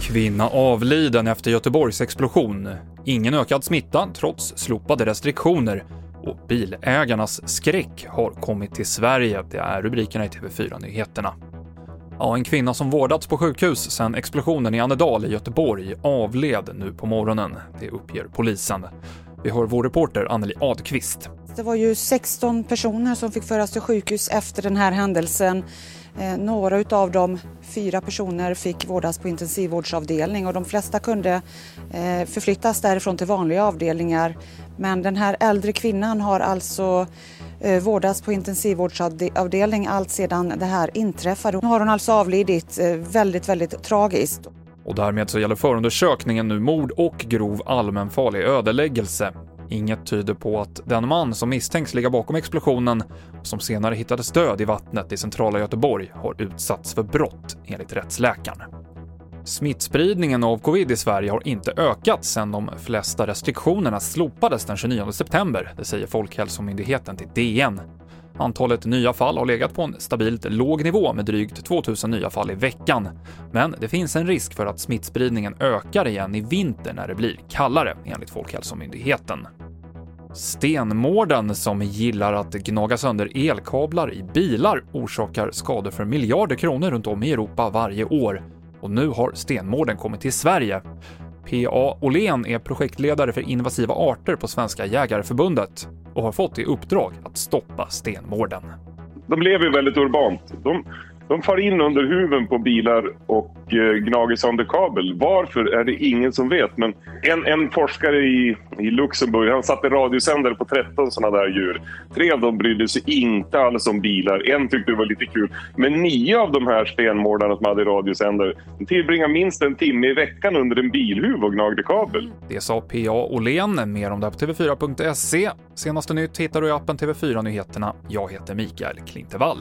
Kvinna avliden efter Göteborgs explosion. Ingen ökad smitta trots slopade restriktioner. Och bilägarnas skräck har kommit till Sverige. Det är rubrikerna i TV4-nyheterna. Ja, en kvinna som vårdats på sjukhus sedan explosionen i Annedal i Göteborg avled nu på morgonen. Det uppger polisen. Vi hör vår reporter Anneli Adqvist. Det var ju 16 personer som fick föras till sjukhus efter den här händelsen. Eh, några utav dem, fyra personer, fick vårdas på intensivvårdsavdelning och de flesta kunde eh, förflyttas därifrån till vanliga avdelningar. Men den här äldre kvinnan har alltså eh, vårdas vårdats på intensivvårdsavdelning allt sedan det här inträffade. Nu har hon alltså avlidit väldigt, väldigt tragiskt. Och därmed så gäller förundersökningen nu mord och grov allmänfarlig ödeläggelse. Inget tyder på att den man som misstänks ligga bakom explosionen och som senare hittades död i vattnet i centrala Göteborg har utsatts för brott, enligt rättsläkaren. Smittspridningen av covid i Sverige har inte ökat sedan de flesta restriktionerna slopades den 29 september, det säger Folkhälsomyndigheten till DN. Antalet nya fall har legat på en stabilt låg nivå med drygt 2000 nya fall i veckan. Men det finns en risk för att smittspridningen ökar igen i vinter när det blir kallare, enligt Folkhälsomyndigheten. Stenmården som gillar att gnaga sönder elkablar i bilar orsakar skador för miljarder kronor runt om i Europa varje år. Och nu har Stenmården kommit till Sverige. P.A. Åhlén är projektledare för invasiva arter på Svenska Jägareförbundet och har fått i uppdrag att stoppa stenmården. De lever ju väldigt urbant. De, de far in under huven på bilar och eh, gnager sönder kabel. Varför är det ingen som vet. Men en, en forskare i, i Luxemburg han satte radiosändare på 13 sådana där djur. Tre av dem brydde sig inte alls om bilar. En tyckte det var lite kul. Men nio av de här stenmårdarna som hade radiosändare tillbringade minst en timme i veckan under en bilhuv och gnagde kabel. Det sa P.A. Åhlén. Mer om det på TV4.se. Senaste nytt hittar du i appen TV4 Nyheterna. Jag heter Mikael Klintevall.